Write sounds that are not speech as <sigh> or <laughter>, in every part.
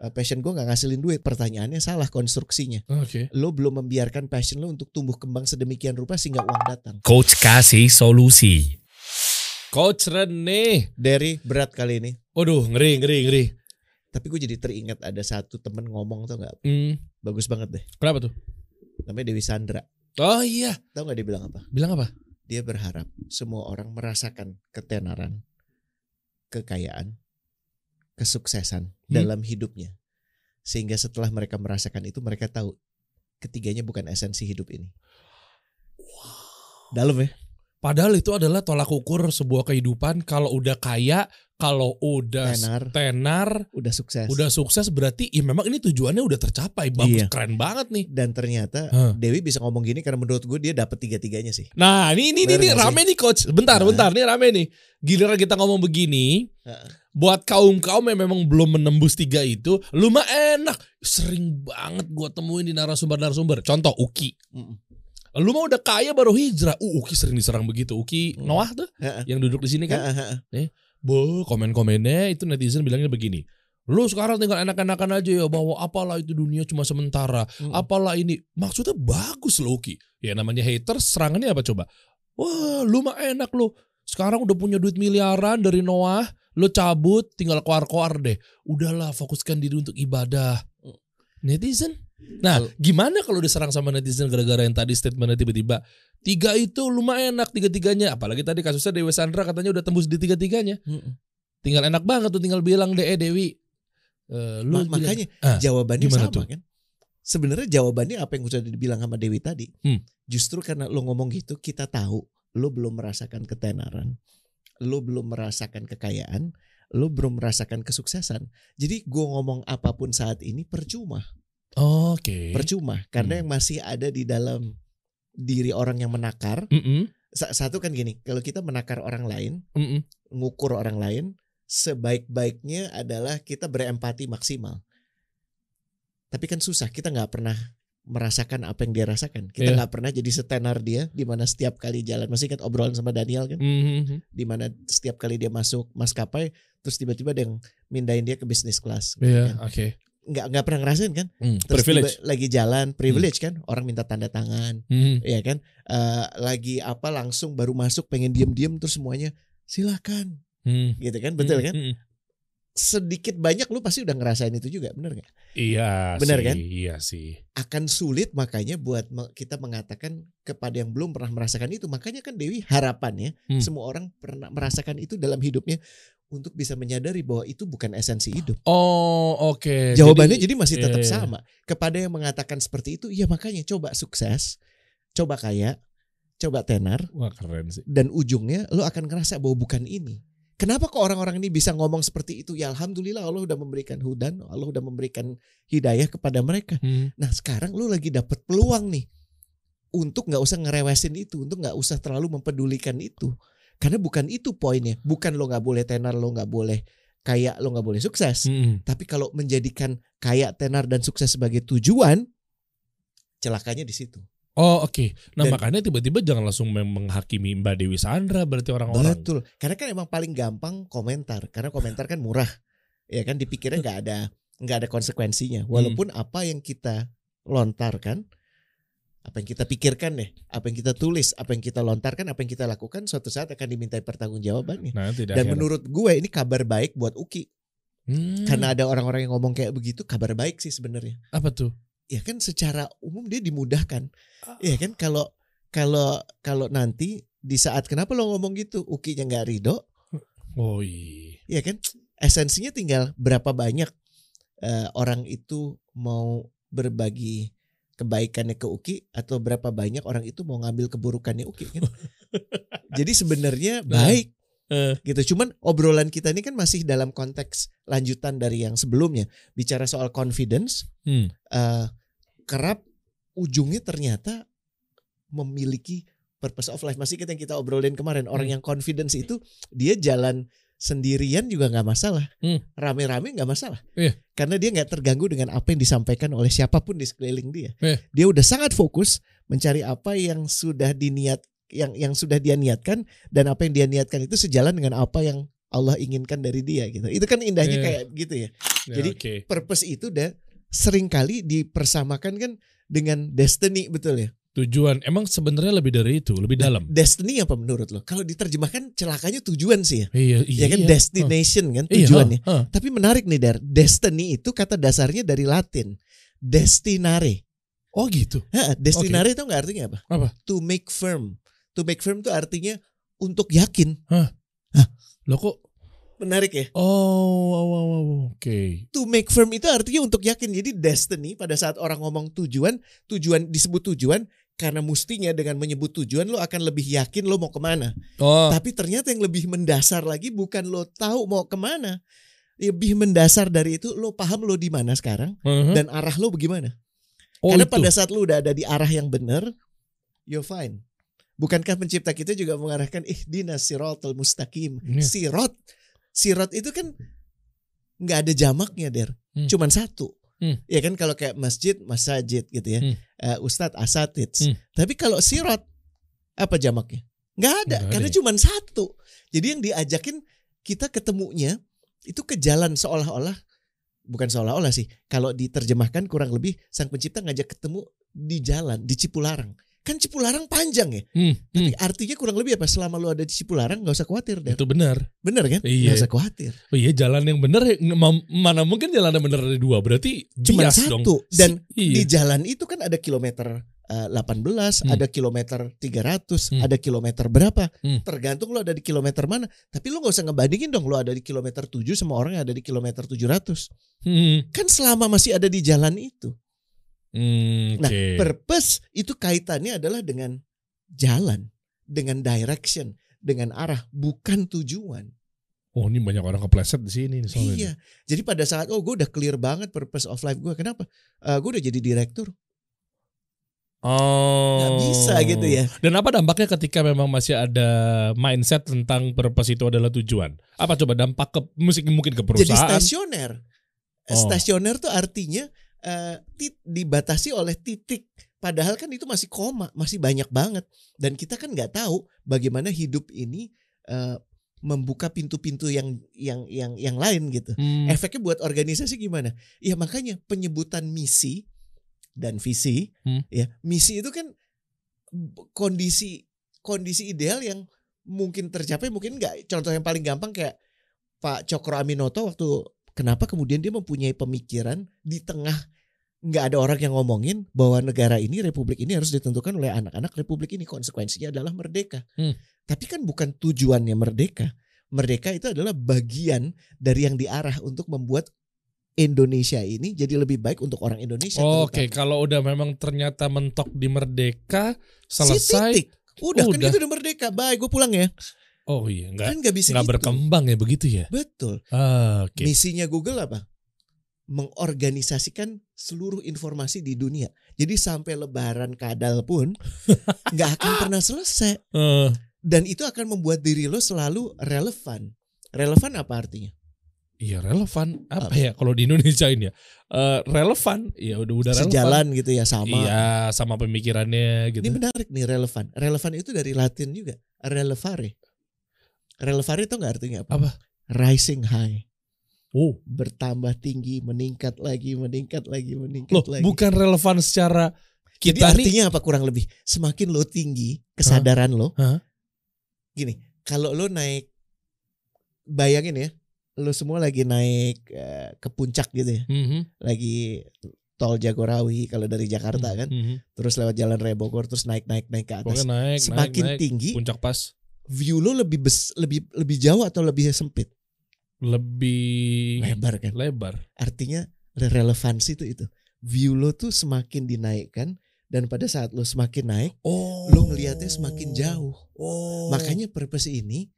uh, passion gue nggak ngasilin duit. Pertanyaannya salah konstruksinya. Oke. Lo belum membiarkan passion lo untuk tumbuh kembang sedemikian rupa sehingga uang datang. Coach kasih solusi. Coach Rene. Dari berat kali ini. Waduh, ngeri, ngeri, ngeri. Tapi gue jadi teringat ada satu temen ngomong tuh nggak Hmm, bagus banget deh. kenapa tuh? Namanya Dewi Sandra. Oh iya, Tahu nggak dia bilang apa? bilang apa? Dia berharap semua orang merasakan ketenaran, kekayaan, kesuksesan dalam hidupnya. Sehingga setelah mereka merasakan itu mereka tahu ketiganya bukan esensi hidup ini. Dalam ya? Padahal itu adalah tolak ukur sebuah kehidupan. Kalau udah kaya, kalau udah Tenar, tenar, udah sukses. udah sukses berarti ya memang ini tujuannya udah tercapai. Bagus, Iya. keren banget nih. Dan ternyata Hah. Dewi bisa ngomong gini karena menurut gue dia dapat tiga-tiganya sih. Nah, ini ini Bener ini sih? rame nih coach. Bentar, Nah. bentar, nih rame nih. Giliran kita ngomong begini, Heeh. buat kaum kaum yang memang belum menembus tiga itu, lu mah enak. Sering banget gua temuin di narasumber-narasumber. Contoh Uki. Mm-mm. Lu mah udah kaya baru hijrah. Uh, Uki sering diserang begitu. Uki Hmm. Noah tuh yang duduk di sini kan. Heeh, heeh. Bo, komen-komennya itu netizen bilangnya begini. Lu sekarang tinggal enak-enakan aja ya bahwa apalah itu dunia cuma sementara. Mm-mm. Apalah ini. Maksudnya bagus loh Uki. Ya namanya haters serangannya apa coba? Wah lu mah enak lu. Sekarang udah punya duit miliaran dari Noah. Lu cabut tinggal keluar-keluar deh. Udahlah fokuskan diri untuk ibadah. Netizen. Nah gimana kalau diserang sama netizen gara-gara yang tadi statementnya tiba-tiba. Tiga itu lumayan enak tiga-tiganya. Apalagi tadi kasusnya Dewi Sandra katanya udah tembus di tiga-tiganya. Mm-mm. Tinggal enak banget tuh tinggal bilang deh eh Dewi. eh, lu Ma- makanya Ah, jawabannya sama tuh? kan? Sebenarnya jawabannya apa yang sudah dibilang sama Dewi tadi. Hmm. Justru karena lo ngomong gitu kita tahu lo belum merasakan ketenaran, lo belum merasakan kekayaan, lo belum merasakan kesuksesan. Jadi gue ngomong apa pun saat ini percuma, Oke. percuma karena Hmm. yang masih ada di dalam diri orang yang menakar. Mm-mm, Sa- Satu kan gini, kalau kita menakar orang lain, mm-mm. ngukur orang lain, sebaik-baiknya adalah kita berempati maksimal. Tapi kan susah, kita nggak pernah merasakan apa yang dia rasakan. Kita Iya. nggak pernah jadi setenar dia, di mana setiap kali jalan, masih ingat obrolan sama Daniel kan, Mhm. di mana setiap kali dia masuk maskapai, terus tiba-tiba ada yang mindahin dia ke bisnis kelas. gitu Iya, kan. oke. Nggak nggak pernah ngerasain kan? Hmm, Terus privilege. tiba- lagi jalan, privilege kan, orang minta tanda tangan, Mhm. ya kan? Eh, lagi apa langsung baru masuk pengen diem-diem terus semuanya silakan, Hmm. gitu kan? Betul kan? Mhm. sedikit banyak lu pasti udah ngerasain itu juga, bener nggak? Iya Benar kan? Iya sih. Akan sulit makanya buat kita mengatakan kepada yang belum pernah merasakan itu. Makanya kan Dewi harapannya Hmm. semua orang pernah merasakan itu dalam hidupnya untuk bisa menyadari bahwa itu bukan esensi hidup. Oh, oke. Jawabannya jadi, masih iya, tetap iya. sama. Kepada yang mengatakan seperti itu, ya makanya coba sukses, coba kaya, coba tenar, Wah, keren sih. dan ujungnya lo akan ngerasa bahwa bukan ini. Kenapa kok orang-orang ini bisa ngomong seperti itu? Ya alhamdulillah Allah udah memberikan hudan, Allah udah memberikan hidayah kepada mereka. Hmm. Nah sekarang lu lagi dapet peluang nih untuk nggak usah ngerewesin itu, untuk nggak usah terlalu mempedulikan itu. Karena bukan itu poinnya. Bukan lo nggak boleh tenar, lo nggak boleh kaya, lo nggak boleh sukses. Mhm. Tapi kalau menjadikan kaya, tenar dan sukses sebagai tujuan, celakanya di situ. Oh, oke. Nah, Dan- makanya tiba-tiba jangan langsung menghakimi Mbak Dewi Sandra berarti orang-orang. Betul. Karena kan emang paling gampang komentar. Karena komentar kan murah. Ya kan dipikirnya nggak ada nggak ada konsekuensinya. Walaupun apa yang kita lontarkan, apa yang kita pikirkan deh, apa yang kita tulis, apa yang kita lontarkan, apa yang kita lakukan, suatu saat akan dimintai pertanggungjawabannya. Nah, Dan menurut gue ini kabar baik buat Uki. Hmm. Karena ada orang-orang yang ngomong kayak begitu, kabar baik sih sebenarnya. apa tuh? Ya kan secara umum dia dimudahkan. Ya kan kalau kalau kalau nanti di saat kenapa lo ngomong gitu, Ukinya nggak ridho, Oh, iya. ya kan esensinya tinggal berapa banyak eh, orang itu mau berbagi kebaikannya ke Uki atau berapa banyak orang itu mau ngambil keburukannya Uki kan <laughs> jadi sebenarnya Nah. baik Eh. gitu cuman obrolan kita ini kan masih dalam konteks lanjutan dari yang sebelumnya bicara soal confidence Hmm. eh, kerap ujungnya ternyata memiliki purpose of life. Masih kita yang kita obrolin kemarin orang Hmm. yang confidence itu dia jalan sendirian juga nggak masalah, Hmm. rame-rame nggak masalah, Iya. karena dia nggak terganggu dengan apa yang disampaikan oleh siapa pun di sekeliling dia. Iya. Dia udah sangat fokus mencari apa yang sudah diniat yang yang sudah dia niatkan dan apa yang dia niatkan itu sejalan dengan apa yang Allah inginkan dari dia gitu. Itu kan indahnya Iya. kayak gitu ya. Ya, Jadi, oke. Purpose itu udah sering kali dipersamakan kan dengan destiny betul ya. Tujuan emang sebenarnya lebih dari itu, lebih dalam. Destiny apa menurut lo? Kalau diterjemahkan celakanya tujuan sih ya. Iya, Ya kan destination kan Iya, tujuannya. huh, huh. Tapi menarik nih Dar, destiny itu kata dasarnya dari Latin. Destinare. Oh gitu. Ha, destinare itu nggak artinya apa? Apa? To make firm. To make firm itu artinya untuk yakin. Lo kok Menarik ya. Oh, oh, oh, oh, oke. To make firm itu artinya untuk yakin. Jadi destiny pada saat orang ngomong tujuan, tujuan disebut tujuan karena mustinya dengan menyebut tujuan lo akan lebih yakin lo mau ke mana. Oh, Tapi ternyata yang lebih mendasar lagi bukan lo tahu mau ke mana. Lebih mendasar dari itu lo paham lo di mana sekarang uh-huh. dan arah lo bagaimana. oh Karena itu. pada saat lo udah ada di arah yang benar, you're fine. Bukankah pencipta kita juga mengarahkan ihdinas siratal mustaqim. Iya. Sirot. Sirot itu kan nggak ada jamaknya, Der. Hmm. Cuman satu. Hmm. Ya kan kalau kayak masjid, masajid gitu ya. Hmm. Eh, ustadz, asatid. Hmm. Tapi kalau sirot apa jamaknya? Nggak ada, Nggak karena ya? cuman satu. Jadi yang diajakin kita ketemunya itu ke jalan seolah-olah bukan seolah-olah sih. Kalau diterjemahkan kurang lebih sang pencipta ngajak ketemu di jalan, di Cipularang. Kan Cipularang panjang ya. Hmm, hmm. Artinya kurang lebih apa? Selama lu ada di Cipularang nggak usah khawatir deh. Itu benar. Bener kan? Iya. Nggak usah khawatir. Oh iya, jalan yang benar ya, ma- mana mungkin jalan yang benar ada dua. Berarti Cuma satu. dong. Dan Si- Di iya. jalan itu kan ada kilometer eh, 18, Hmm. ada kilometer 300, Hmm. ada kilometer berapa. Hmm. Tergantung lo ada di kilometer mana. Tapi lo nggak usah ngebandingin dong lo ada di kilometer 7 sama orang yang ada di kilometer 700. Hmm, Kan selama masih ada di jalan itu. Hmm, Nah, purpose itu kaitannya adalah dengan jalan, dengan direction, dengan arah, bukan tujuan. Oh ini banyak orang kepleset di sini soalnya. Iya. Jadi pada saat oh gue udah clear banget purpose of life gue. Kenapa? Eh, gue udah jadi direktur. Oh. Nggak bisa gitu ya. Dan apa dampaknya ketika memang masih ada mindset tentang purpose itu adalah tujuan? Apa coba dampak ke musik mungkin ke Jadi perusahaan? stasioner. Oh. Stasioner tuh artinya eh, tit- dibatasi oleh titik. Padahal kan itu masih koma, masih banyak banget. Dan kita kan nggak tahu bagaimana hidup ini eh, membuka pintu-pintu yang yang yang yang lain gitu. Hmm, Efeknya buat organisasi gimana? Ya makanya penyebutan misi dan visi, Hmm. ya misi itu kan kondisi kondisi ideal yang mungkin tercapai, mungkin enggak. Contoh yang paling gampang kayak Pak Cokro Aminoto waktu kenapa kemudian dia mempunyai pemikiran di tengah nggak ada orang yang ngomongin bahwa negara ini republik ini harus ditentukan oleh anak-anak republik ini konsekuensinya adalah merdeka. Hmm. Tapi kan bukan tujuannya merdeka. Merdeka itu adalah bagian dari yang diarah untuk membuat Indonesia ini jadi lebih baik untuk orang Indonesia. Oh, Oke, terutama. kalau udah memang ternyata mentok di merdeka Si selesai. titik. Udah, kan Udah. kita udah merdeka. Baik, gue pulang ya. Oh iya, nggak Kan nggak bisa nggak gitu. berkembang ya begitu ya? Betul. Ah, Oke. Misinya Google apa? Mengorganisasikan seluruh informasi di dunia. Jadi sampai lebaran kadal pun <laughs> nggak akan pernah selesai. Eh, Dan itu akan membuat diri lo selalu relevan. Relevan apa artinya? Iya relevan apa ya kalau di Indonesia ini ya Eh, relevan ya udah udah relevan Sejalan gitu ya sama. iya sama pemikirannya gitu Ini menarik nih relevan. Relevan itu dari Latin juga. Relevare. Relevare itu nggak artinya apa? Apa? Rising high. oh Bertambah tinggi, meningkat lagi, meningkat lagi, meningkat loh lagi. bukan relevan secara Jadi kita nih artinya apa kurang lebih? Semakin lo tinggi kesadaran lo. Hah? Gini, kalau lo naik bayangin ya, lo semua lagi naik eh, ke puncak gitu ya. Mhm, Lagi tol Jagorawi kalau dari Jakarta kan. mhm. Terus lewat jalan Raya Bogor terus naik naik naik ke atas. Pokoknya naik Semakin naik, naik, tinggi puncak pas view lo lebih bes, lebih lebih jauh atau lebih sempit? lebih Lebar kan. lebar Artinya relevansi itu itu. View lo tuh semakin dinaikkan dan pada saat lo semakin naik, oh lo ngelihatnya semakin jauh. oh Makanya purpose ini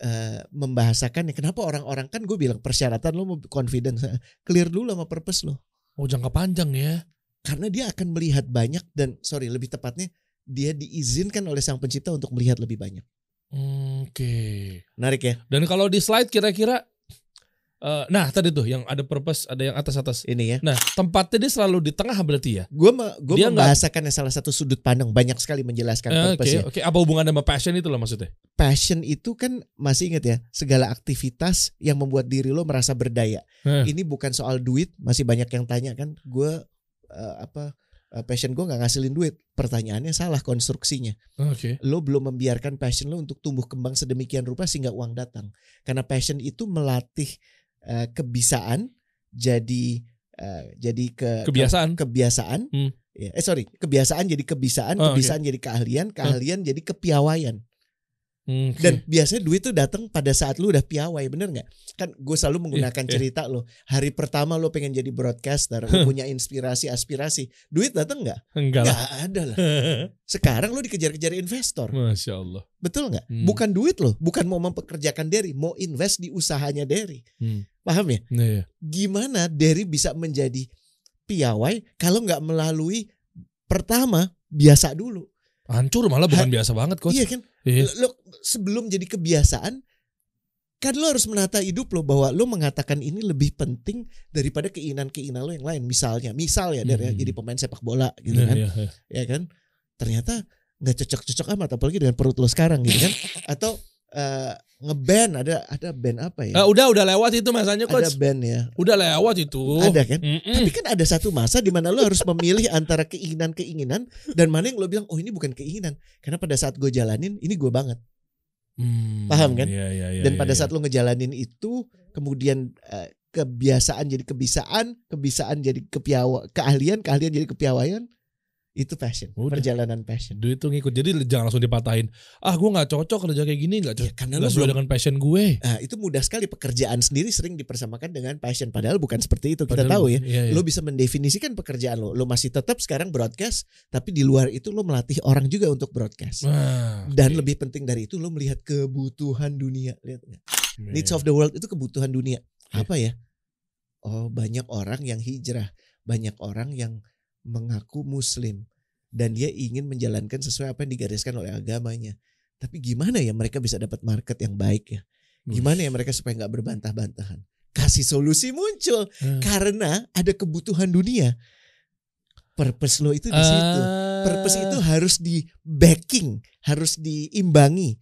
eh, membahasakan ya kenapa orang-orang kan gue bilang persyaratan lo mau confidence <laughs> clear dulu sama purpose lo oh jangka panjang ya karena dia akan melihat banyak dan sorry lebih tepatnya dia diizinkan oleh sang pencipta untuk melihat lebih banyak. Oke Menarik ya? dan kalau di slide kira-kira Eh, nah tadi tuh yang ada purpose, ada yang atas atas. Ini ya. Nah tempatnya dia selalu di tengah berarti ya. Gue ma gue Dia membahasakan salah satu sudut pandang banyak sekali menjelaskan Oke purpose ya. oke. Apa hubungannya sama passion itu loh maksudnya? Passion itu kan masih ingat ya segala aktivitas yang membuat diri lo merasa berdaya. Eh. Ini bukan soal duit. Masih banyak yang tanya kan. Gue eh, apa passion gue nggak ngasilin duit. Pertanyaannya salah konstruksinya. Oke. Lo belum membiarkan passion lo untuk tumbuh kembang sedemikian rupa sehingga uang datang. Karena passion itu melatih eh, kebiasaan jadi eh, jadi ke Kebiasaan. kebiasaan. Hmm. Ya, eh sorry, kebiasaan jadi kebiasaan, Oh, kebiasaan jadi keahlian, keahlian jadi kepiawaian. Hmm. Dan biasanya duit tuh datang pada saat lu udah piawai, bener nggak? Kan gue selalu menggunakan iya. cerita lo. Hari pertama lo pengen jadi broadcaster, lo <laughs> punya inspirasi, aspirasi, duit datang nggak? enggak lah. Nggak ada lah. <laughs> Sekarang lo dikejar-kejar investor, Masya Allah. betul nggak? Hmm. Bukan duit lo, bukan mau mempekerjakan Derry, mau invest di usahanya Derry. Hmm. Paham ya? Nah, iya. Gimana Derry bisa menjadi piawai kalau nggak melalui pertama biasa dulu? Hancur malah bukan biasa banget coach. Iya kan? Iya. Lo, sebelum jadi kebiasaan kan lo harus menata hidup lo bahwa lo mengatakan ini lebih penting daripada keinginan-keinginan lo yang lain. Misalnya, misal ya dari Hmm. jadi pemain sepak bola gitu Iya, kan. iya, iya. Ya kan? Ternyata nggak cocok-cocok amat apalagi dengan perut lo sekarang gitu kan. <laughs> Atau eh, ngeband ada ada band apa ya? Ah, udah udah lewat itu masanya ada coach. band ya. Udah lewat itu. Ada kan? Mm-mm. Tapi kan ada satu masa di mana lo harus memilih antara keinginan-keinginan dan mana yang lo bilang oh ini bukan keinginan karena pada saat gue jalanin ini gue banget Hmm, Paham kan? Iya, iya, iya, dan iya, pada iya. saat lo ngejalanin itu kemudian eh, kebiasaan jadi kebiasaan kebiasaan jadi kepiawa keahlian keahlian jadi kepiawaian itu passion Udah. perjalanan passion Duit tuh ngikut. Jadi jangan langsung dipatahin. Ah gue nggak cocok kerja kayak gini. Nggak ya cocok. karena Nggak lo sesuai dengan passion gue. nah, itu mudah sekali pekerjaan sendiri sering dipersamakan dengan passion padahal bukan seperti itu kita Padahal tahu ya Iya, iya. lo bisa mendefinisikan pekerjaan lo lo masih tetap sekarang broadcast tapi di luar itu lo melatih orang juga untuk broadcast Wah, dan oke. lebih penting dari itu lo melihat kebutuhan dunia lihat? Iya. needs of the world itu kebutuhan dunia Iya. apa ya oh banyak orang yang hijrah banyak orang yang mengaku muslim dan dia ingin menjalankan sesuai apa yang digariskan oleh agamanya tapi gimana ya mereka bisa dapat market yang baik ya gimana ya mereka supaya nggak berbantah-bantahan kasih solusi muncul Hmm. karena ada kebutuhan dunia purpose lo itu di situ Ah. purpose itu harus di backing, harus diimbangi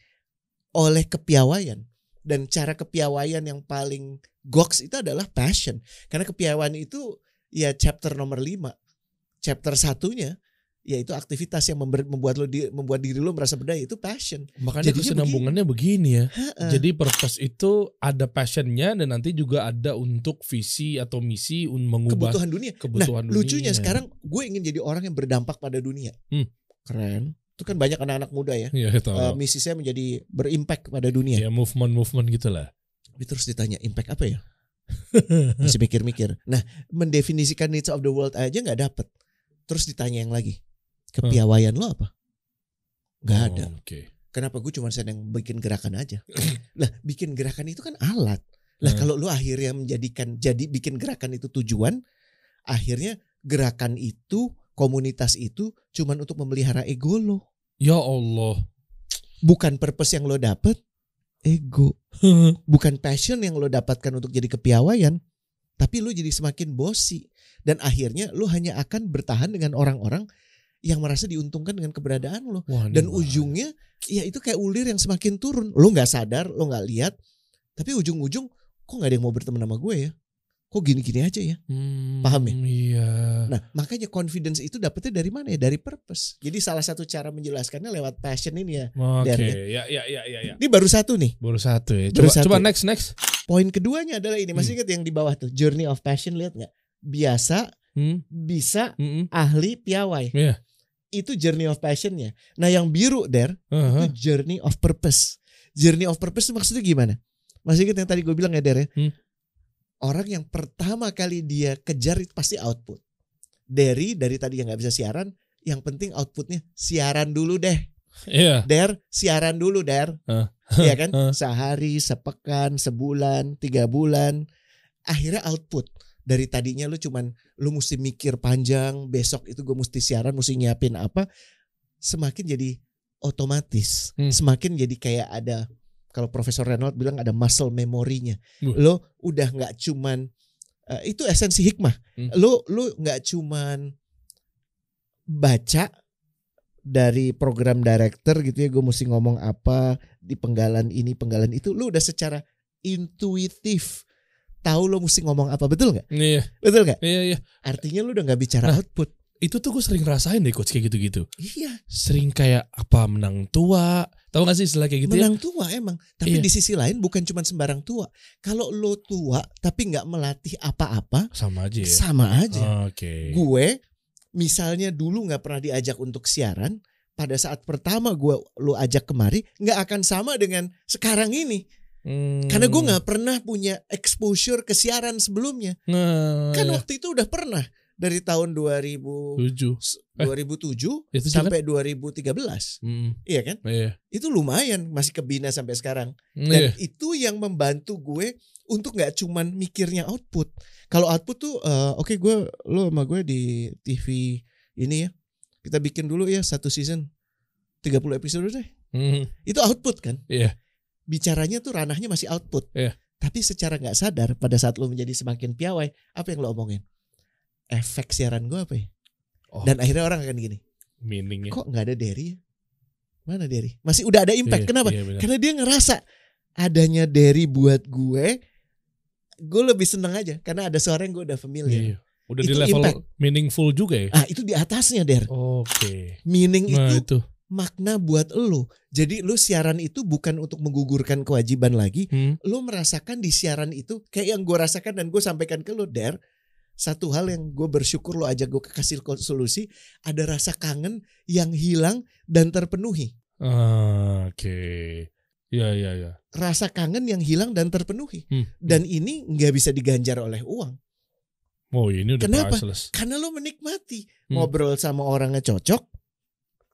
oleh kepiawaian. Dan cara kepiawaian yang paling goks itu adalah passion. Karena kepiawaian itu ya chapter nomor 5. Chapter satunya yaitu aktivitas yang member- membuat lo di- membuat diri lo merasa berdaya itu passion. Makanya Jadinya kesinambungannya begini ya. Heeh. Jadi purpose itu ada passionnya dan nanti juga ada untuk visi atau misi mengubah kebutuhan dunia. kebutuhan nah, lucunya dunia. sekarang gue ingin jadi orang yang berdampak pada dunia. Hmm. Keren. Itu kan banyak anak-anak muda ya. Tahu. Eh, misi saya menjadi berimpact pada dunia. ya movement movement gitulah. Tapi terus ditanya impact apa ya? Masih mikir-mikir. Nah, mendefinisikan needs of the world aja nggak dapet. Terus ditanya yang lagi, kepiawaian lo apa? Nggak ada. Oh, Oke. Kenapa gue cuma sedang bikin gerakan aja? <laughs> lah, bikin gerakan itu kan alat. Lah Hmm. kalau lo akhirnya menjadikan jadi bikin gerakan itu tujuan, akhirnya gerakan itu komunitas itu cuman untuk memelihara ego lo, Ya Allah. bukan purpose yang lo dapet, ego. <laughs> bukan passion yang lo dapatkan untuk jadi kepiawaian, tapi lo jadi semakin bosi. Dan akhirnya lo hanya akan bertahan dengan orang-orang yang merasa diuntungkan dengan keberadaan lo Wah, dan bahaya. ujungnya ya itu kayak ulir yang semakin turun. Lo nggak sadar lo nggak lihat. Tapi ujung-ujung kok nggak ada yang mau berteman sama gue ya kok gini-gini aja ya Hmm, Paham ya? Iya. nah makanya confidence itu dapetnya dari mana ya dari purpose jadi salah satu cara menjelaskannya lewat passion ini ya Oke, Dan- ya ya ya ya ya. ini baru satu nih Baru satu ya. Baru Coba satu. coba next next. poin keduanya adalah ini masih Hmm. ingat yang di bawah tuh journey of passion lihat nggak biasa Hmm. bisa Mm-mm. ahli piawai Iya. itu journey of passionnya nah yang biru der Aha. itu journey of purpose journey of purpose itu maksudnya gimana masih ingat yang tadi gue bilang ya der ya Hmm. Orang yang pertama kali dia kejar itu pasti output dari dari tadi yang nggak bisa siaran yang penting outputnya siaran dulu deh Iya. der siaran dulu der. Iya kan <laughs> Hah. sehari sepekan sebulan tiga bulan akhirnya output dari tadinya lu cuman lu mesti mikir panjang besok itu gue mesti siaran mesti nyiapin apa semakin jadi otomatis Hmm. semakin jadi kayak ada kalau Profesor Reynolds bilang ada muscle memorinya. Uh. Lo udah nggak cuman eh, itu esensi hikmah. Hmm. Lo lo nggak cuman baca dari program director gitu ya gue mesti ngomong apa di penggalan ini penggalan itu lo udah secara intuitif tahu lo mesti ngomong apa betul nggak Iya, betul nggak iya, iya. artinya lo udah nggak bicara Nah. output Itu tuh gue sering rasain deh coach kayak gitu-gitu. iya Sering kayak apa menang tua. Tahu gak sih istilah kayak gitu ya? menang tua emang tapi Iya. di sisi lain bukan cuma sembarang tua kalau lo tua tapi nggak melatih apa-apa Sama aja ya. sama aja Oke. gue misalnya dulu nggak pernah diajak untuk siaran pada saat pertama gue lo ajak kemari nggak akan sama dengan sekarang ini Hmm. karena gue nggak pernah punya exposure ke siaran sebelumnya Nah, kan ya. waktu itu udah pernah dari tahun 2000 Tujuh. Eh. 2007 Ya, tujuh kan? sampai 2013 Hmm. iya kan Iya. itu lumayan masih kebina sampai sekarang Iya. dan itu yang membantu gue untuk nggak cuman mikirnya output kalau output tuh eh, oke gue lo sama gue di TV ini ya kita bikin dulu ya satu season 30 episode deh Hmm. itu output kan Iya. bicaranya tuh ranahnya masih output Iya. tapi secara nggak sadar pada saat lo menjadi semakin piawai apa yang lo omongin efek siaran gue apa ya Oh, dan akhirnya orang akan gini meaningnya. kok nggak ada Derry ya? mana Derry masih udah ada impact Iya, kenapa iya, karena dia ngerasa adanya Derry buat gue, gue lebih seneng aja karena ada suara yang gue udah familiar. Iya. Udah Itu di level impact. meaningful juga ya. Ah itu di atasnya Der. Oke. Meaning Nah itu itu. makna buat lo. Jadi lo siaran itu bukan untuk menggugurkan kewajiban lagi. Hmm. Lo merasakan di siaran itu kayak yang gue rasakan dan gue sampaikan ke lo Der. Satu hal yang gue bersyukur lo ajak gue kasih solusi. Ada rasa kangen yang hilang dan terpenuhi. Ah, Oke. Ya ya ya. Rasa kangen yang hilang dan terpenuhi. Hmm. Dan ini nggak bisa diganjar oleh uang. Oh ini udah Kenapa? priceless. Karena lo menikmati Hmm. ngobrol sama orangnya cocok,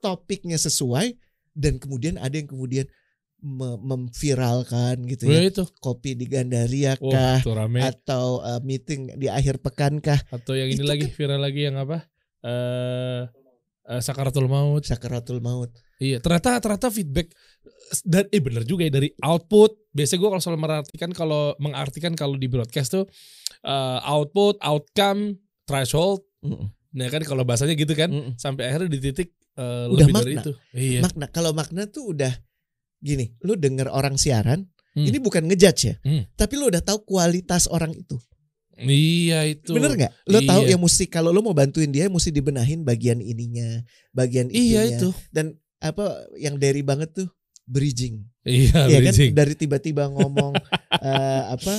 topiknya sesuai, dan kemudian ada yang kemudian memviralkan gitu Ya ya. itu. Kopi di Gandaria Oh, kah, rame. atau uh, meeting di akhir pekan kah, Atau yang ini Itu lagi viral lagi yang apa? Eh eh, Sakaratul Maut. sakaratul maut. Iya, ternyata ternyata feedback dan eh bener juga ya dari output. Biasanya gue kalau selalu merartikan kalau mengartikan kalau di broadcast tuh eh, output, outcome, threshold. Mm-mm. Nah kan kalau bahasanya gitu kan, Mm-mm. sampai akhirnya di titik eh, Udah lebih dari makna. itu. Iya. Makna kalau makna tuh udah gini, lu denger orang siaran, Hmm. ini bukan ngejudge ya, Hmm. tapi lu udah tahu kualitas orang itu. Iya itu. Bener nggak? Lo tahu Iya. yang mesti kalau lo mau bantuin dia mesti dibenahin bagian ininya, bagian itunya. Iya itu. Dan apa yang dari banget tuh bridging. Iya, Iya kan bridging. dari tiba-tiba ngomong <laughs> eh, apa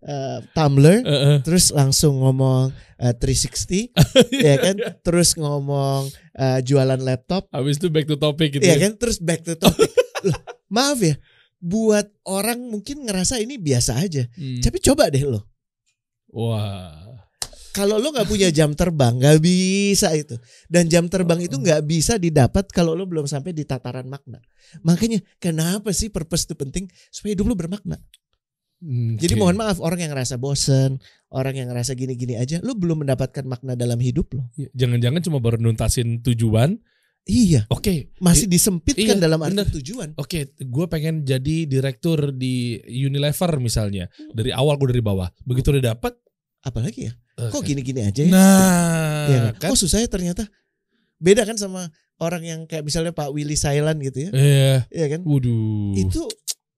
eh, Tumblr Eh, eh. terus langsung ngomong eh, 360 <laughs> ya kan terus ngomong eh, jualan laptop Habis itu back to topic gitu. ya ya. kan terus back to topic. <laughs> Loh, maaf ya buat orang mungkin ngerasa ini biasa aja. Hmm. Tapi coba deh lo. Wah. Kalau lo nggak punya jam terbang, nggak bisa itu. Dan jam terbang itu nggak bisa didapat kalau lo belum sampai di tataran makna. Makanya kenapa sih purpose itu penting supaya hidup lo bermakna. Hmm, Jadi mohon maaf orang yang ngerasa bosen, orang yang ngerasa gini-gini aja, lo belum mendapatkan makna dalam hidup lo. Iya, Jangan-jangan cuma baru nuntasin tujuan. Iya, Oke. masih disempitkan Iya, dalam arti bener. tujuan. Oke, gue pengen jadi direktur di Unilever misalnya. Dari awal gue dari bawah. Begitu udah dapet. Apalagi ya, eh, kok kan. gini-gini aja ya? Nah, Iya kan? kan? Kok susah ya ternyata. Beda kan sama orang yang kayak misalnya Pak Willy Silent gitu ya. Iya. Iya kan? Waduh. itu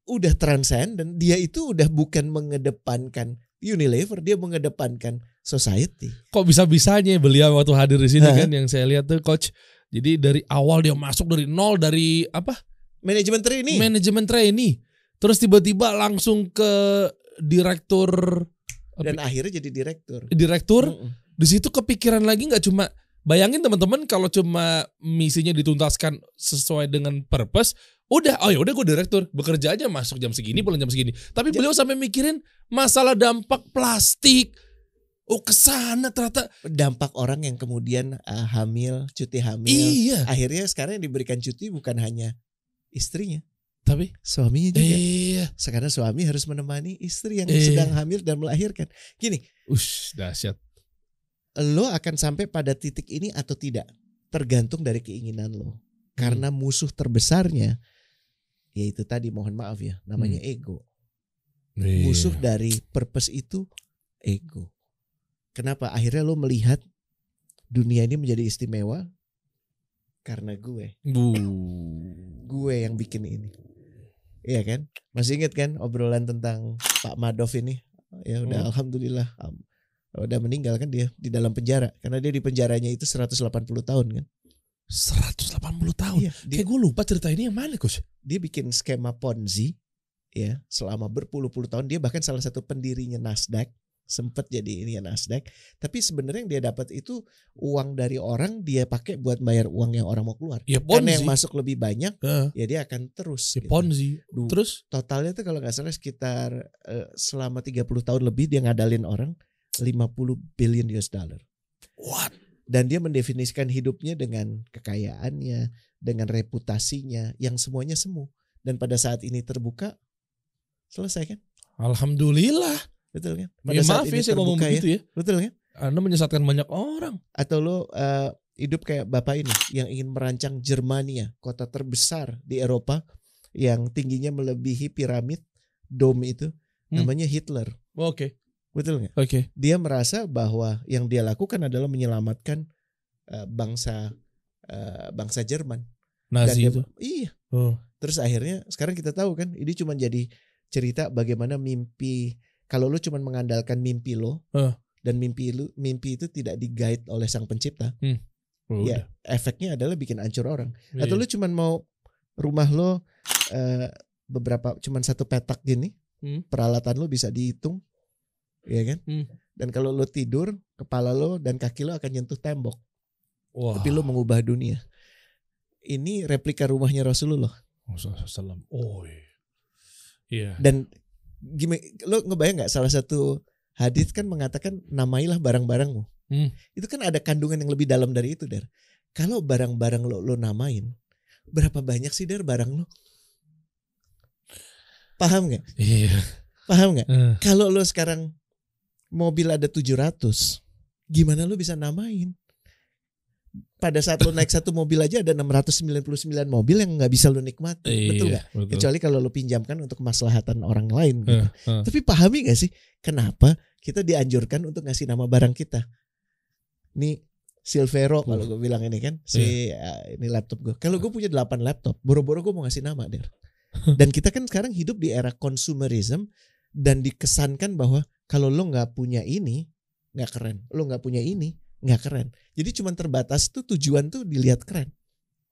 udah transcend dan dia itu udah bukan mengedepankan Unilever, dia mengedepankan society. Kok bisa-bisanya beliau waktu hadir di sini Hah? kan yang saya lihat tuh coach. Jadi dari awal dia masuk dari nol dari apa? Manajemen trainee. Manajemen trainee. Terus tiba-tiba langsung ke direktur dan akhirnya jadi direktur. direktur. Mm-mm. Di situ kepikiran lagi nggak cuma bayangin teman-teman kalau cuma misinya dituntaskan sesuai dengan purpose, udah oh ya udah gue direktur bekerja aja masuk jam segini pulang jam segini. Tapi beliau sampai mikirin masalah dampak plastik. Oh ke sana ternyata Dampak orang yang kemudian uh, hamil, cuti hamil. iya. Akhirnya sekarang yang diberikan cuti bukan hanya istrinya, Tapi suaminya juga. iya. Sekarang suami harus menemani istri yang Eh. sedang hamil dan melahirkan. Gini, Ush dahsyat. lo akan sampai pada titik ini atau tidak tergantung dari keinginan lo. Karena musuh terbesarnya ya itu tadi mohon maaf ya, namanya Hmm. ego. Iya. Musuh dari purpose itu ego. Kenapa? Akhirnya lo melihat dunia ini menjadi istimewa karena gue. Bu. Gue yang bikin ini. Iya kan? Masih inget kan obrolan tentang Pak Madov ini? Ya udah Hmm. alhamdulillah am- udah meninggal kan dia di dalam penjara karena dia di penjaranya itu 180 tahun kan. 180 tahun. Iya, dia, Kayak gue lupa cerita ini yang mana, Coach? dia bikin skema Ponzi ya selama berpuluh-puluh tahun dia bahkan salah satu pendirinya Nasdaq sempat jadi ini ya Nasdaq tapi sebenarnya yang dia dapat itu uang dari orang dia pakai buat bayar uang yang orang mau keluar Ya karena yang masuk lebih banyak Heeh. ya dia akan terus Ya, gitu. Ponzi. Duh. Terus totalnya tuh kalau nggak salah sekitar eh, selama 30 tahun lebih dia ngadalin orang 50 billion US dollar what? dan dia mendefinisikan hidupnya dengan kekayaannya, dengan reputasinya yang semuanya semu. Dan pada saat ini terbuka selesai kan? Alhamdulillah. Betul kan? Ya, maaf ya saya ngomong terbuka begitu ya. Betul kan? Anda menyesatkan banyak orang. Atau lo eh, hidup kayak bapak ini yang ingin merancang Germania, kota terbesar di Eropa yang tingginya melebihi piramid dome itu, Hmm. namanya Hitler. Oke. Betul nggak? Oke. Dia merasa bahwa yang dia lakukan adalah menyelamatkan eh, bangsa eh, bangsa Jerman. Dan Nazi dia- itu. Iya. Oh. Terus akhirnya sekarang kita tahu kan ini cuma jadi cerita bagaimana mimpi kalau lu cuma mengandalkan mimpi lo Eh. dan mimpi lu mimpi itu tidak di-guide oleh sang pencipta, Oh, Ya. efeknya adalah bikin hancur orang. udah. Atau Iya. lu cuma mau rumah lo eh, beberapa cuma satu petak gini, Hmm. peralatan lo bisa dihitung, ya kan? Hmm. Dan kalau lo tidur, kepala lo dan kaki lo akan nyentuh tembok, Wah. tapi lo mengubah dunia. Ini replika rumahnya Rasulullah. Oh. iya. Iya. Dan gimana lo ngebayang nggak salah satu hadis kan mengatakan namailah barang-barangmu. Hmm. Itu kan ada kandungan yang lebih dalam dari itu, Der. Kalau barang-barang lo lo namain, berapa banyak sih Der barang lo? Paham nggak? Iya. Paham nggak? Eh. Kalau lo sekarang mobil ada 700, gimana lo bisa namain? Pada saat lo naik satu mobil aja ada 699 mobil yang nggak bisa lo nikmati, betul nggak? Kecuali kalau lo pinjamkan untuk kemaslahatan orang lain. Gitu. Eh, eh. Tapi pahami gak sih kenapa kita dianjurkan untuk ngasih nama barang kita? Nih Silvero kalau gue bilang ini kan si uh, ini laptop gue. Kalau gue punya 8 laptop, boro-boro gue mau ngasih nama der. Dan kita kan sekarang hidup di era consumerism dan dikesankan bahwa kalau lo nggak punya ini nggak keren, lo nggak punya ini nggak keren. Jadi cuman terbatas tuh tujuan tuh dilihat keren.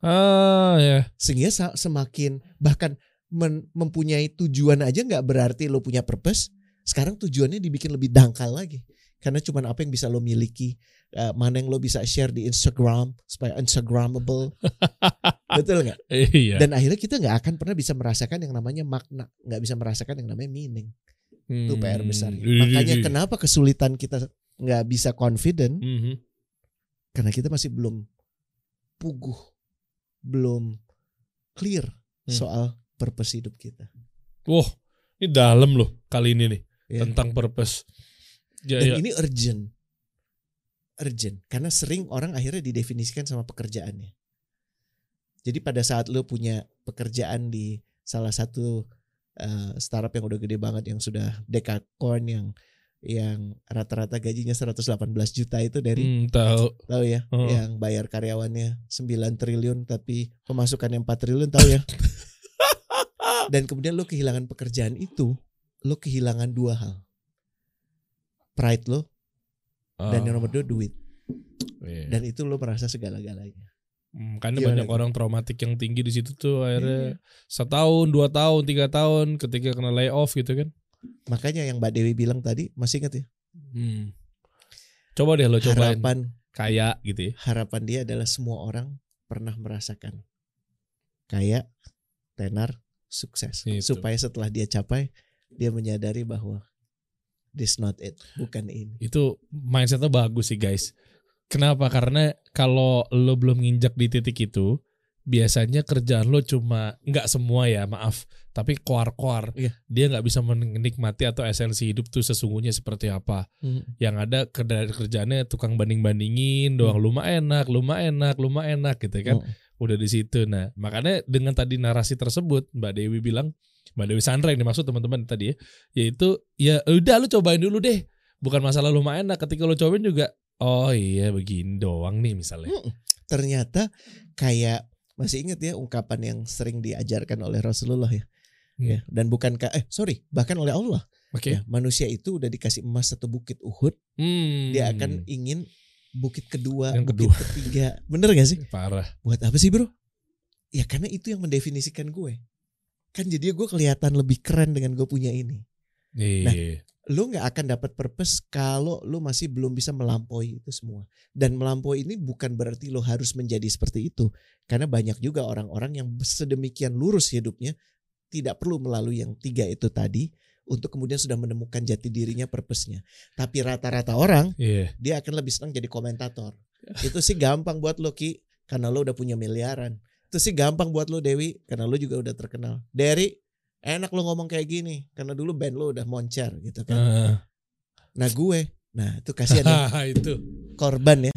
Ah ya. Sehingga sa- semakin bahkan men- mempunyai tujuan aja nggak berarti lo punya purpose. Sekarang tujuannya dibikin lebih dangkal lagi. Karena cuman apa yang bisa lo miliki, eh, mana yang lo bisa share di Instagram supaya Instagramable, <laughs> betul nggak? Iya. Dan akhirnya kita nggak akan pernah bisa merasakan yang namanya makna, nggak bisa merasakan yang namanya meaning. Itu PR besar. Hmm. Makanya kenapa kesulitan kita nggak bisa confident Mhm. karena kita masih belum puguh, belum clear Hmm. soal purpose hidup kita. Wah, ini dalam loh kali ini nih Ya. tentang purpose. Ya, Dan ya. ini urgent. Urgent. Karena sering orang akhirnya didefinisikan sama pekerjaannya. Jadi pada saat lo punya pekerjaan di salah satu uh, startup yang udah gede banget yang sudah decacorn yang yang rata-rata gajinya 118 juta itu dari Hmm, tahu. tahu ya Oh. yang bayar karyawannya 9 triliun tapi pemasukannya 4 triliun tahu ya. <laughs> Dan kemudian lo kehilangan pekerjaan itu, lo kehilangan dua hal. Pride lo dan yang nomor dua duit. Iya. Dan itu lo merasa segala-galanya. Hmm, karena Gimana banyak tuh? orang traumatik yang tinggi di situ tuh akhirnya setahun, dua tahun, tiga tahun ketika kena layoff gitu kan. Makanya yang Mbak Dewi bilang tadi masih ingat ya? Hmm. Coba deh lo cobain Harapan kayak gitu ya. harapan dia adalah semua orang pernah merasakan kaya, tenar, sukses. Itu. Supaya setelah dia capai, dia menyadari bahwa this not it, bukan ini. Itu mindsetnya bagus sih guys. Kenapa? Karena kalau lo belum nginjak di titik itu, biasanya kerjaan lo cuma nggak semua ya maaf tapi koar-koar. Iya. dia nggak bisa menikmati atau esensi hidup tuh sesungguhnya seperti apa. Yang ada kerja kerjaannya tukang banding bandingin doang lu mah enak lu mah enak lu mah enak gitu kan. Mm. udah di situ. Nah makanya dengan tadi narasi tersebut mbak Dewi bilang mbak Dewi Sandra yang dimaksud teman-teman tadi ya yaitu ya udah lu cobain dulu deh. Bukan masalah lu mah enak ketika lu cobain juga oh iya begini doang nih misalnya. Mm. Ternyata kayak masih ingat ya ungkapan yang sering diajarkan oleh Rasulullah ya. Hmm. Ya, dan bukan ka- eh sorry bahkan oleh Allah. Oke. Ya manusia itu udah dikasih emas satu bukit Uhud Hmm. dia akan ingin bukit kedua Yang bukit kedua. ketiga. Bener gak sih? Parah. Buat apa sih bro? Ya karena itu yang mendefinisikan gue. Kan jadi gue kelihatan lebih keren dengan gue punya ini. Iya lu nggak akan dapat purpose kalau lu masih belum bisa melampaui itu semua. Dan melampaui ini bukan berarti lu harus menjadi seperti itu. Karena banyak juga orang-orang yang sedemikian lurus hidupnya tidak perlu melalui yang tiga itu tadi untuk kemudian sudah menemukan jati dirinya purpose-nya. Tapi rata-rata orang iya dia akan lebih senang jadi komentator. Itu sih gampang buat lo Ki karena lo udah punya miliaran. Itu sih gampang buat lo Dewi karena lo juga udah terkenal. Derry enak lo ngomong kayak gini karena dulu band lo udah moncer gitu kan. Ah. Nah gue, nah itu kasihan ya, <laughs> itu korban ya,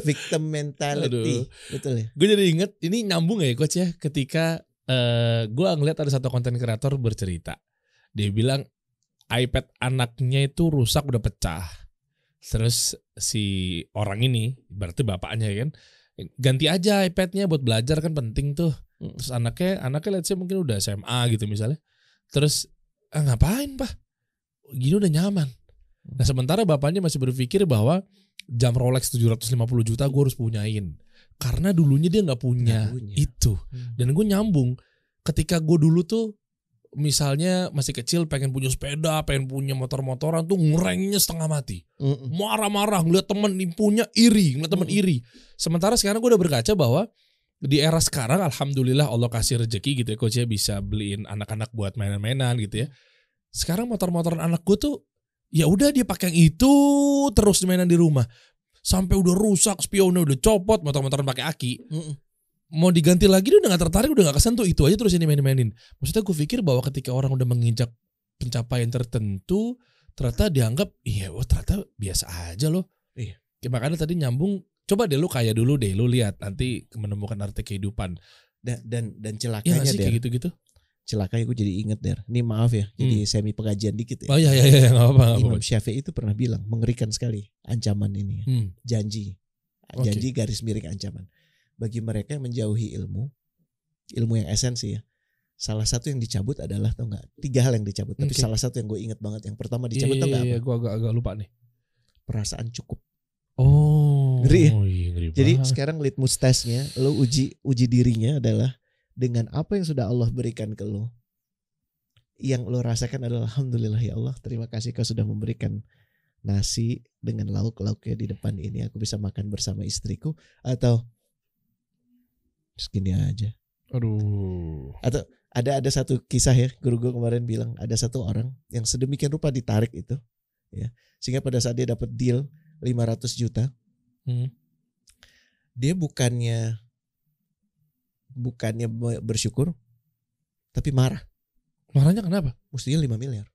victim mentality, Aduh. betul ya. gue jadi inget ini nyambung ya coach ya ketika eh gue ngeliat ada satu konten kreator bercerita dia bilang iPad anaknya itu rusak udah pecah terus si orang ini berarti bapaknya ya kan ganti aja iPadnya buat belajar kan penting tuh Terus anaknya anaknya let's say mungkin udah SMA gitu misalnya. Terus ah, ngapain pak? Gini udah nyaman. Nah sementara bapaknya masih berpikir bahwa jam Rolex 750 juta gue harus punyain. Karena dulunya dia nggak punya, Nggak punya. itu. Hmm. dan gue nyambung ketika gue dulu tuh misalnya masih kecil pengen punya sepeda pengen punya motor-motoran tuh ngerengnya setengah mati. Marah-marah ngeliat temen punya iri ngeliat temen iri. Sementara sekarang gue udah berkaca bahwa di era sekarang alhamdulillah Allah kasih rezeki gitu ya coach ya bisa beliin anak-anak buat mainan-mainan gitu ya. Sekarang motor-motoran anak gue tuh ya udah dia pakai yang itu terus mainan di rumah. Sampai udah rusak spionnya udah copot motor-motoran pakai aki. Mm-mm. mau diganti lagi dia udah gak tertarik udah gak kesentuh itu aja terus ini main-mainin. Maksudnya gue pikir bahwa ketika orang udah menginjak pencapaian tertentu ternyata dianggap iya oh ternyata biasa aja loh. Iya. Ya, makanya tadi nyambung coba deh lu kaya dulu deh lu lihat nanti menemukan arti kehidupan Dan dan dan ya celakanya gak sih kayak gitu-gitu celakanya gue jadi inget Der. Ini maaf ya, jadi semi pengajian dikit ya. oh iya iya iya gak apa-apa gak Imam apa-apa Syafi'i itu pernah bilang mengerikan sekali ancaman ini, ya. hmm. janji, janji garis miring ancaman. Bagi mereka yang menjauhi ilmu, ilmu yang esensi ya. Salah satu yang dicabut adalah tau nggak? Tiga hal yang dicabut. Tapi salah satu yang gue inget banget. Yang pertama Iya, dicabut tau iya, nggak iya, apa? gue agak-agak lupa nih Perasaan cukup. oh Ngeri ya? iya, ngeri Jadi banget. sekarang litmus testnya, lo uji uji dirinya adalah dengan apa yang sudah Allah berikan ke lo. Yang lo rasakan adalah Alhamdulillah ya Allah, terima kasih kau sudah memberikan nasi dengan lauk-lauknya di depan ini. Aku bisa makan bersama istriku. Atau segini aja. aduh Ada ada satu kisah ya, guru gue kemarin bilang ada satu orang yang sedemikian rupa ditarik itu, ya sehingga pada saat dia dapat deal 500 juta, Hmm. dia bukannya bukannya bersyukur tapi marah. Marahnya kenapa? Mestinya 5 miliar.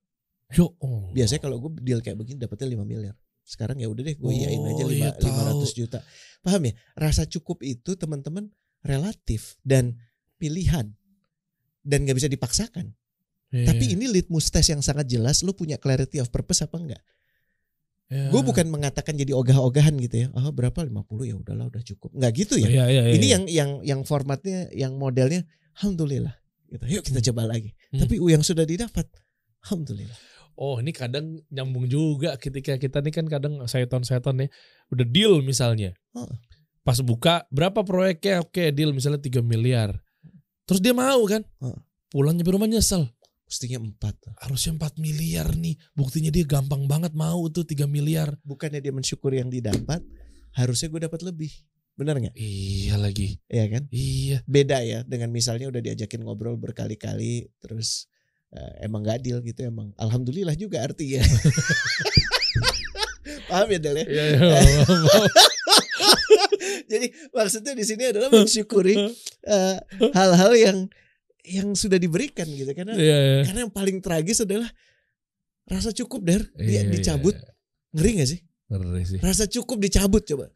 Yo oh. biasanya kalau gue deal kayak begini dapetnya 5 miliar. Sekarang ya udah deh gue Oh, iyain aja iya, lima- 500 tahu. juta. Paham ya? Rasa cukup itu teman-teman relatif dan pilihan. Dan nggak bisa dipaksakan. Iya. tapi ini litmus test yang sangat jelas lu punya clarity of purpose apa enggak Iya. gue bukan mengatakan jadi ogah-ogahan gitu ya ah berapa 50 ya udahlah udah cukup nggak gitu ya Iya, iya, iya, ini iya. yang yang yang formatnya yang modelnya alhamdulillah gitu yuk kita coba lagi Hmm. tapi yang sudah didapat alhamdulillah Oh ini kadang nyambung juga ketika kita nih kan kadang seton-seton ya udah deal misalnya. Heeh. Pas buka berapa proyeknya oke deal misalnya 3 miliar. Terus dia mau kan? Heeh. Pulang nyampe rumah nyesel. Mestinya empat Harusnya 4 miliar nih. Buktinya dia gampang banget mau tuh 3 miliar. bukannya dia mensyukuri yang didapat harusnya gue dapat lebih benar nggak Iya lagi. ya kan Iya. beda ya dengan misalnya udah diajakin ngobrol berkali-kali terus eh, emang gak deal gitu emang alhamdulillah juga artinya <laughs> Paham ya Del ya? Iya, iya. <laughs> Jadi maksudnya di sini adalah mensyukuri eh, hal-hal yang yang sudah diberikan gitu karena Iya, iya. karena yang paling tragis adalah rasa cukup der dia Iya, dicabut iya. ngeri gak sih Ngeri sih. rasa cukup dicabut coba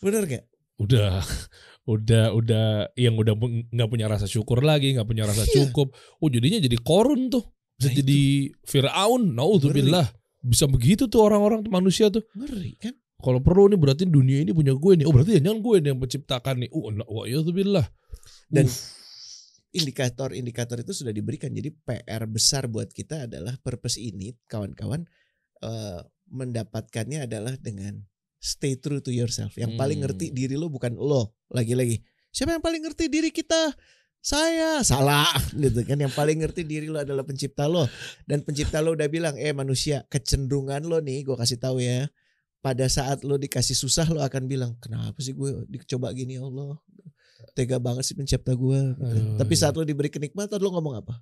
bener gak Udah, <laughs> udah, udah, yang udah nggak punya rasa syukur lagi, nggak punya rasa Iya. cukup. Oh jadinya jadi korun tuh, bisa Nah, jadi Fir'aun. Naudzubillah. Bisa begitu tuh orang-orang manusia tuh. ngeri kan Kalau perlu nih berarti dunia ini punya gue nih. Oh berarti jangan gue nih yang menciptakan nih. Oh, nah, wa billah. Indikator-indikator itu sudah diberikan. Jadi PR besar buat kita adalah purpose ini, kawan-kawan, eh, mendapatkannya adalah dengan stay true to yourself. Yang paling Hmm. ngerti diri lo bukan lo, lagi-lagi. Siapa yang paling ngerti diri kita? Saya salah <laughs> gitu kan. Yang paling ngerti diri lo adalah pencipta lo. Dan pencipta lo udah bilang, eh manusia kecenderungan lo nih, gue kasih tahu ya. Pada saat lo dikasih susah lo akan bilang, kenapa sih gue dicoba gini ya Allah? Tega banget sih pencipta gue. gitu. Tapi iya. saat lo diberi kenikmatan lo ngomong apa?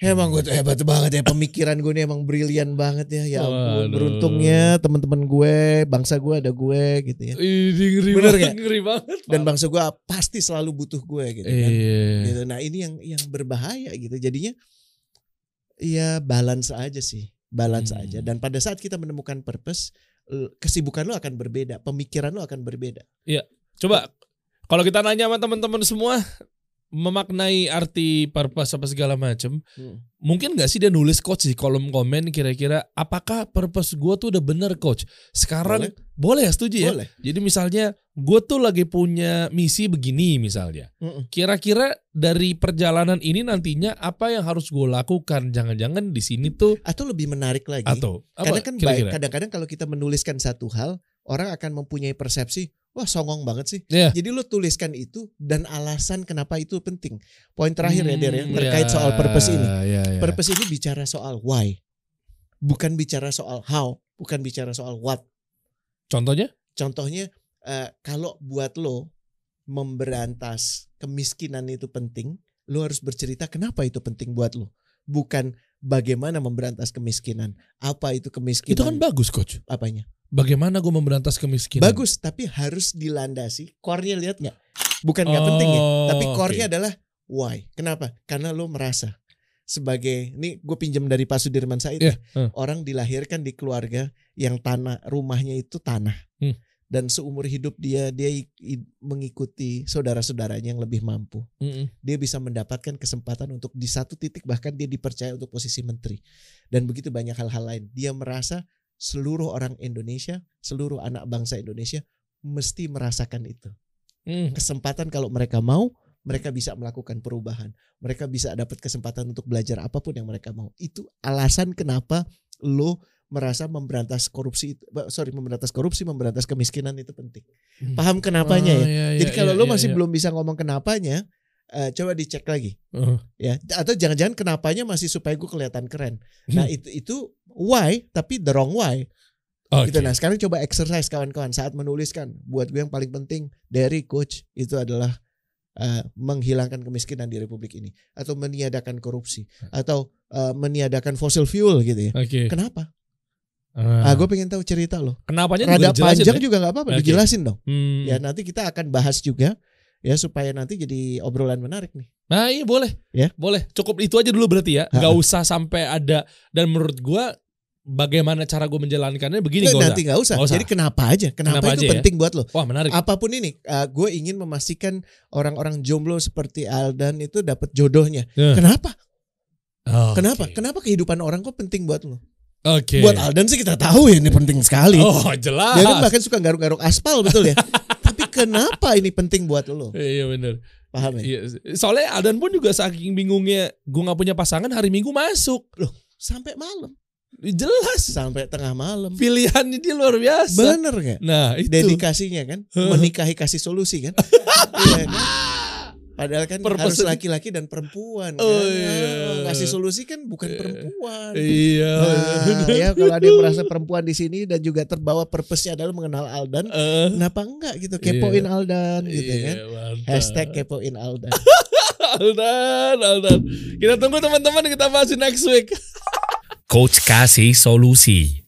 Emang gue tuh hebat banget ya pemikiran gue nih emang brilian banget ya. Ya ampun, Waduh. beruntungnya teman-teman gue, bangsa gue ada gue gitu ya. Ini ngeri Bener banget, ngeri banget. Dan bangsa gue pasti selalu butuh gue gitu kan. Iya. Gitu. Nah ini yang yang berbahaya gitu. Jadinya ya balance aja sih, balance Hmm. aja. Dan pada saat kita menemukan purpose, kesibukan lo akan berbeda, pemikiran lo akan berbeda. Coba kalau kita nanya sama teman-teman semua memaknai arti purpose apa segala macam, Hmm. mungkin nggak sih dia nulis coach di kolom komen kira-kira apakah purpose gue tuh udah bener coach? Sekarang boleh, ya setuju ya? Boleh. Jadi misalnya gue tuh lagi punya misi begini misalnya. Mm-mm. Kira-kira dari perjalanan ini nantinya apa yang harus gue lakukan? Jangan-jangan di sini tuh Atau lebih menarik lagi. atau apa Karena kan baik, kadang-kadang kalau kita menuliskan satu hal, orang akan mempunyai persepsi, wah songong banget sih. Iya. Jadi lo tuliskan itu dan alasan kenapa itu penting. Poin terakhir ya Der ya, Hmm, terkait ya, soal purpose ini. ya, ya. Purpose ini bicara soal why. Bukan bicara soal how, bukan bicara soal what. Contohnya? Contohnya eh, kalau buat lo memberantas kemiskinan itu penting, lo harus bercerita kenapa itu penting buat lo. Bukan bagaimana memberantas kemiskinan. Apa itu kemiskinan? Itu kan bagus coach. apanya? Bagaimana gue memberantas kemiskinan? Bagus, tapi harus dilandasi. Core-nya lihat nggak? Bukan nggak penting ya, Oh, tapi core-nya oke. adalah why. Kenapa? Karena lo merasa sebagai ini gue pinjam dari Pak Sudirman Said. Iya, ya. eh. Orang dilahirkan di keluarga yang tanah rumahnya itu tanah. Hmm. Dan seumur hidup dia dia mengikuti saudara-saudaranya yang lebih mampu. Mm-mm. Dia bisa mendapatkan kesempatan untuk di satu titik bahkan dia dipercaya untuk posisi menteri. Dan begitu banyak hal-hal lain. Dia merasa seluruh orang Indonesia, seluruh anak bangsa Indonesia mesti merasakan itu. Mm. Kesempatan kalau mereka mau, mereka bisa melakukan perubahan. Mereka bisa dapat kesempatan untuk belajar apa pun yang mereka mau. Itu alasan kenapa lo merasa memberantas korupsi itu sorry memberantas korupsi memberantas kemiskinan itu penting Hmm. paham kenapanya Oh, ya iya, iya, jadi kalau iya, lo iya, masih iya. belum bisa ngomong kenapanya eh, coba dicek lagi Oh. ya atau jangan-jangan kenapanya masih supaya gue kelihatan keren nah <laughs> itu itu why tapi the wrong why Oke. gitu nah sekarang coba exercise kawan-kawan saat menuliskan buat gue yang paling penting dari coach itu adalah eh, menghilangkan kemiskinan di republik ini atau meniadakan korupsi atau eh, meniadakan fossil fuel gitu ya Oke. kenapa Ah. ah gue pengen tahu cerita lo Kenapanya juga rada dijelasin panjang ya? juga nggak apa-apa Oke. dijelasin dong Hmm. ya nanti kita akan bahas juga ya supaya nanti jadi obrolan menarik nih Nah iya boleh. Ya. Boleh. Cukup itu aja dulu berarti ya. Gak usah sampai ada. Dan menurut gua bagaimana cara gue menjalankannya begini Eh, gak nanti nggak usah. Usah. jadi kenapa aja kenapa, Kenapa itu aja ya? penting buat lo Wah menarik. apa pun ini gue ingin memastikan orang-orang jomblo seperti Aldan itu dapat jodohnya Ya. kenapa Oke. kenapa kenapa kehidupan orang kok penting buat lo Oke. buat Aldan sih kita tahu ya ini penting sekali Oh jelas. dia kan bahkan suka garuk-garuk aspal betul ya <laughs> tapi kenapa ini penting buat lo Iya bener. paham ya Iya. Soalnya Adan pun juga saking bingungnya gue nggak punya pasangan hari Minggu masuk. sampai malam Jelas. sampai tengah malam Pilihannya dia luar biasa. bener nggak Nah itu. dedikasinya kan <laughs> menikahi kasih solusi kan <laughs> Iya kan? padahal kan Purpose- harus laki-laki dan perempuan kan Oh, iya. Kasih solusi kan bukan perempuan Iya. Nah, ya kalau ada yang merasa perempuan di sini dan juga terbawa purpose-nya adalah mengenal Aldan Eh, kenapa enggak gitu kepoin Aldan gitu iya, kan mantap. hashtag kepoin Aldan <laughs> Aldan, Aldan. Kita tunggu teman-teman kita bahas next week. Coach kasih solusi.